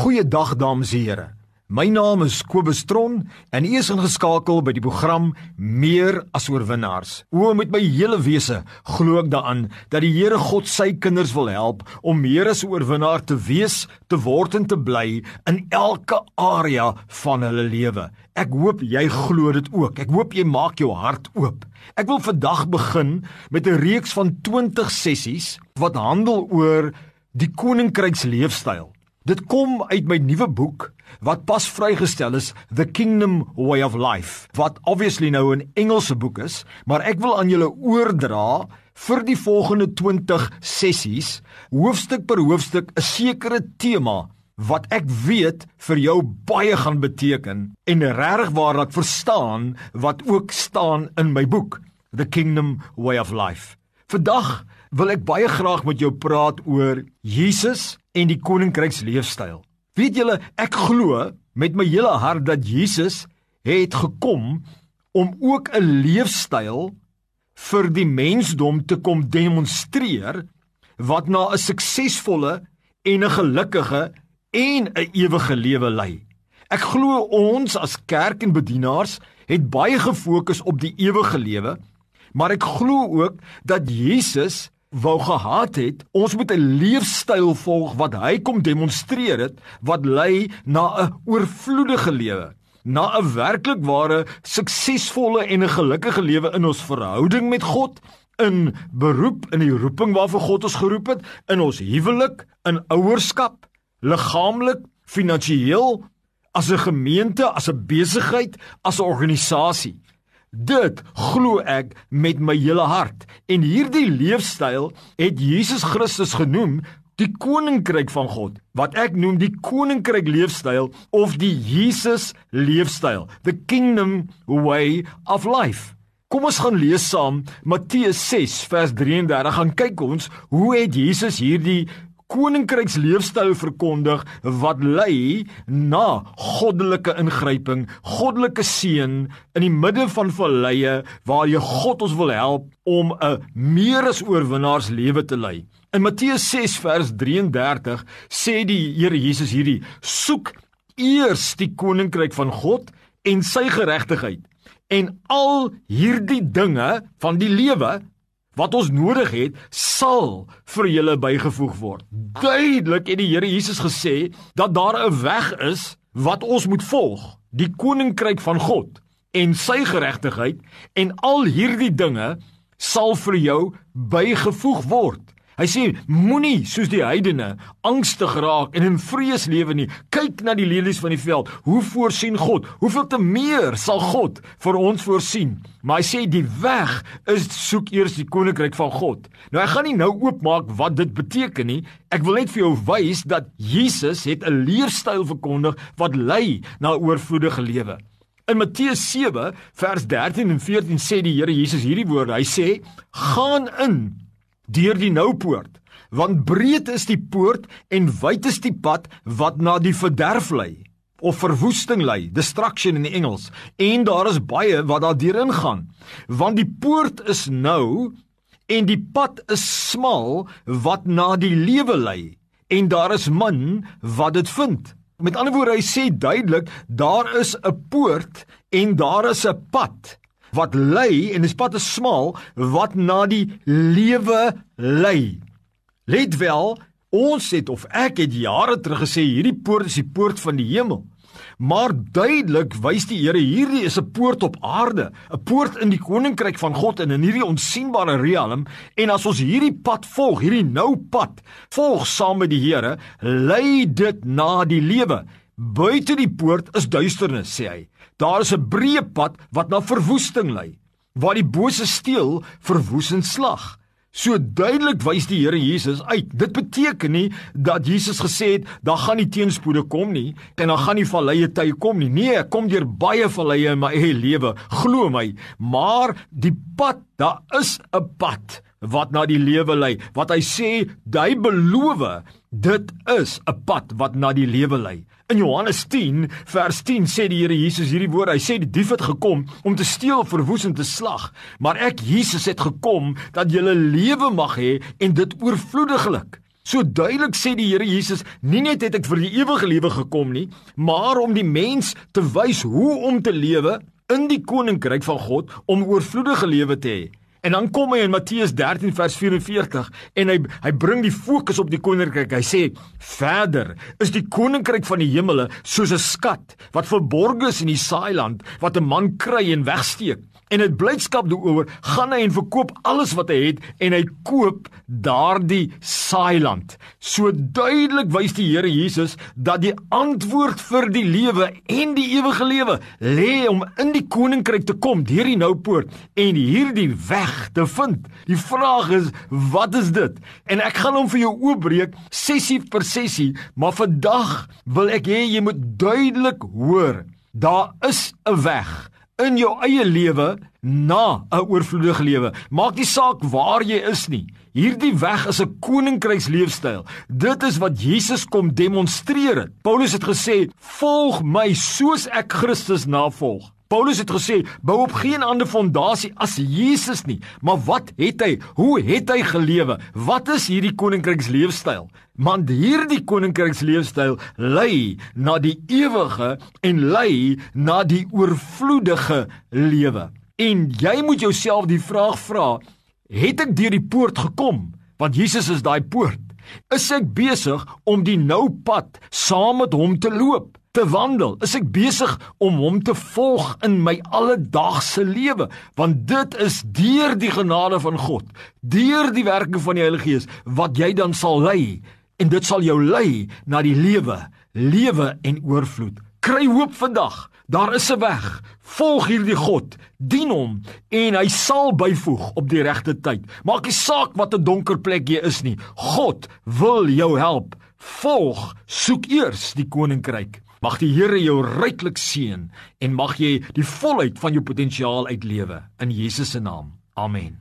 Goeiedag dames en here. My naam is Kobus Tron en u is ingeskakel by die program Meer as oorwinnaars. O met my hele wese glo ek daaraan dat die Here God sy kinders wil help om meer as oorwinnaar te wees, te word en te bly in elke area van hulle lewe. Ek hoop jy glo dit ook. Ek hoop jy maak jou hart oop. Ek wil vandag begin met 'n reeks van 20 sessies wat handel oor die koninkryks leefstyl. Dit kom uit my nuwe boek wat pas vrygestel is The Kingdom Way of Life wat obviously nou 'n Engelse boek is, maar ek wil aan julle oordra vir die volgende 20 sessies hoofstuk per hoofstuk 'n sekere tema wat ek weet vir jou baie gaan beteken en regtig waar dat verstaan wat ook staan in my boek The Kingdom Way of Life. Vandag wil ek baie graag met jou praat oor Jesus en die koninkryks leefstyl. Weet julle, ek glo met my hele hart dat Jesus het gekom om ook 'n leefstyl vir die mensdom te kom demonstreer wat na 'n suksesvolle en 'n gelukkige en 'n ewige lewe lei. Ek glo ons as kerk en bedienaars het baie gefokus op die ewige lewe, maar ek glo ook dat Jesus wou gehad het, ons moet 'n leefstyl volg wat hy kom demonstreer het wat lei na 'n oorvloedige lewe, na 'n werklik ware suksesvolle en 'n gelukkige lewe in ons verhouding met God, in beroep in die roeping waarvoor God ons geroep het, in ons huwelik, in ouerskap, liggaamlik, finansiëel, as 'n gemeente, as 'n besigheid, as 'n organisasie. Dit glo ek met my hele hart. En hierdie leefstyl het Jesus Christus genoem die koninkryk van God, wat ek noem die koninkryk leefstyl of die Jesus leefstyl, the kingdom way of life. Kom ons gaan lees saam Matteus 6 vers 33. Gaan kyk ons hoe het Jesus hierdie koninkryks leefstyl verkondig wat lei na goddelike ingryping, goddelike seën in die midde van valleie waar jy God ons wil help om 'n meer as oorwinnaars lewe te lei. In Matteus 6 vers 33 sê die Here Jesus hierdie: "Soek eers die koninkryk van God en sy geregtigheid en al hierdie dinge van die lewe wat ons nodig het, sal vir julle bygevoeg word. Duidelik het die Here Jesus gesê dat daar 'n weg is wat ons moet volg, die koninkryk van God en sy geregtigheid en al hierdie dinge sal vir jou bygevoeg word. Hy sê moenie soos die heidene angstig raak en in vrees lewe nie. Kyk na die lelies van die veld. Hoe voorsien God? Hoeveel te meer sal God vir ons voorsien? Maar hy sê die weg is soek eers die koninkryk van God. Nou ek gaan nie nou oopmaak wat dit beteken nie. Ek wil net vir jou wys dat Jesus het 'n leefstyl verkondig wat lei na 'n oorvloedige lewe. In Matteus 7 vers 13 en 14 sê die Here Jesus hierdie woorde. Hy sê: "Gaan in deur die nou poort, want breed is die poort en wyd is die pad wat na die verderf lei of verwoesting lei, destruction in die Engels. En daar is baie wat daardeur ingaan, want die poort is nou en die pad is smal wat na die lewe lei en daar is min wat dit vind. Met ander woorde, hy sê duidelik, daar is 'n poort en daar is 'n pad wat lei en die pad is smal wat na die lewe lei. Let wel, ons het of ek het jare terug gesê hierdie poort is die poort van die hemel. Maar duidelik wys die Here hierdie is 'n poort op aarde, 'n poort in die koninkryk van God en in hierdie onsigbare riem en as ons hierdie pad volg, hierdie nou pad, volg saam met die Here, lei dit na die lewe. Buite die poort is duisternis, sê hy. Daar is 'n breë pad wat na verwoesting lei, waar die bose steel, verwoes en slag. So duidelik wys die Here Jesus uit. Dit beteken nie dat Jesus gesê het daar gaan nie teenspoede kom nie en dan gaan nie valleie tye kom nie. Nee, kom deur baie valleie in my eie lewe, glo my. Maar die pad, daar is 'n pad wat na die lewe lei. Wat hy sê, hy beloof, dit is 'n pad wat na die lewe lei. In Johannes 10 vers 10 sê die Here Jesus hierdie woorde. Hy sê die dief het gekom om te steel, verwoes en te slag, maar ek Jesus het gekom dat jy lewe mag hê en dit oorvloediglik. So duidelik sê die Here Jesus, nie net het ek vir die ewige lewe gekom nie, maar om die mens te wys hoe om te lewe in die koninkryk van God om oorvloedige lewe te hê. En dan kom hy in Matteus 13 vers 44 en hy hy bring die fokus op die koninkryk. Hy sê verder is die koninkryk van die hemele soos 'n skat wat verborge is in die saailand wat 'n man kry en wegsteek en dit blydskap daaroor gaan hy en verkoop alles wat hy het en hy koop daardie saailand. So duidelik wys die Here Jesus dat die antwoord vir die lewe en die ewige lewe lê om in die koninkryk te kom deur die nou poort en hierdie weg te vind. Die vraag is wat is dit? En ek gaan hom vir jou oopbreek sessie per sessie, maar vandag wil ek hê jy moet duidelik hoor. Daar is 'n weg in jou eie lewe na 'n oorvloedige lewe. Maak nie saak waar jy is nie. Hierdie weg is 'n koninkryksleefstyl. Dit is wat Jesus kom demonstreer het. Paulus het gesê: "Volg my soos ek Christus navolg." Paulus het gesê: "Bou op geen ander fondasie as Jesus nie." Maar wat het hy? Hoe het hy gelewe? Wat is hierdie koninkryksleefstyl? Want hierdie koninkryksleefstyl lei na die ewige en lei na die oorvloedige lewe. En jy moet jouself die vraag vra: Het ek deur die poort gekom? Want Jesus is daai poort. Is ek besig om die nou pad saam met hom te loop, te wandel? Is ek besig om hom te volg in my alledaagse lewe? Want dit is deur die genade van God, deur die werking van die Heilige Gees wat jy dan sal lei en dit sal jou lei na die lewe, lewe en oorvloed. Kry hoop vandag. Daar is 'n weg. Volg hierdie God, dien hom en hy sal byvoeg op die regte tyd. Maak nie saak wat 'n donker plek jy is nie. God wil jou help. Volg, soek eers die koninkryk. Mag die Here jou ryklik seën en mag jy die volheid van jou potensiaal uitlewe in Jesus se naam. Amen.